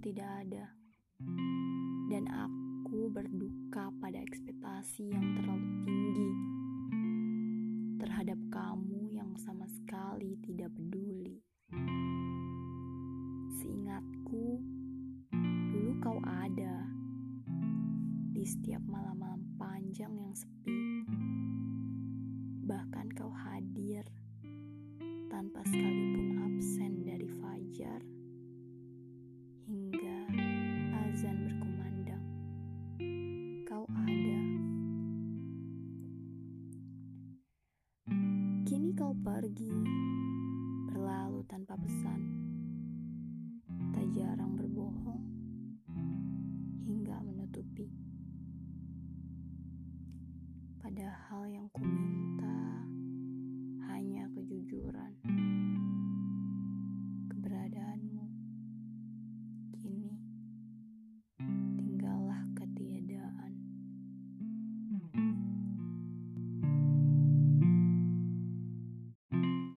tidak ada. Dan aku berduka pada ekspektasi yang terlalu tinggi terhadap kamu yang sama sekali tidak peduli. Seingatku, dulu kau ada di setiap malam-malam panjang yang sepi. Hingga azan berkumandang. Kau ada. Kini kau pergi, berlalu tanpa pesan. Tak jarang berbohong hingga menutupi. Padahal yang ku minta.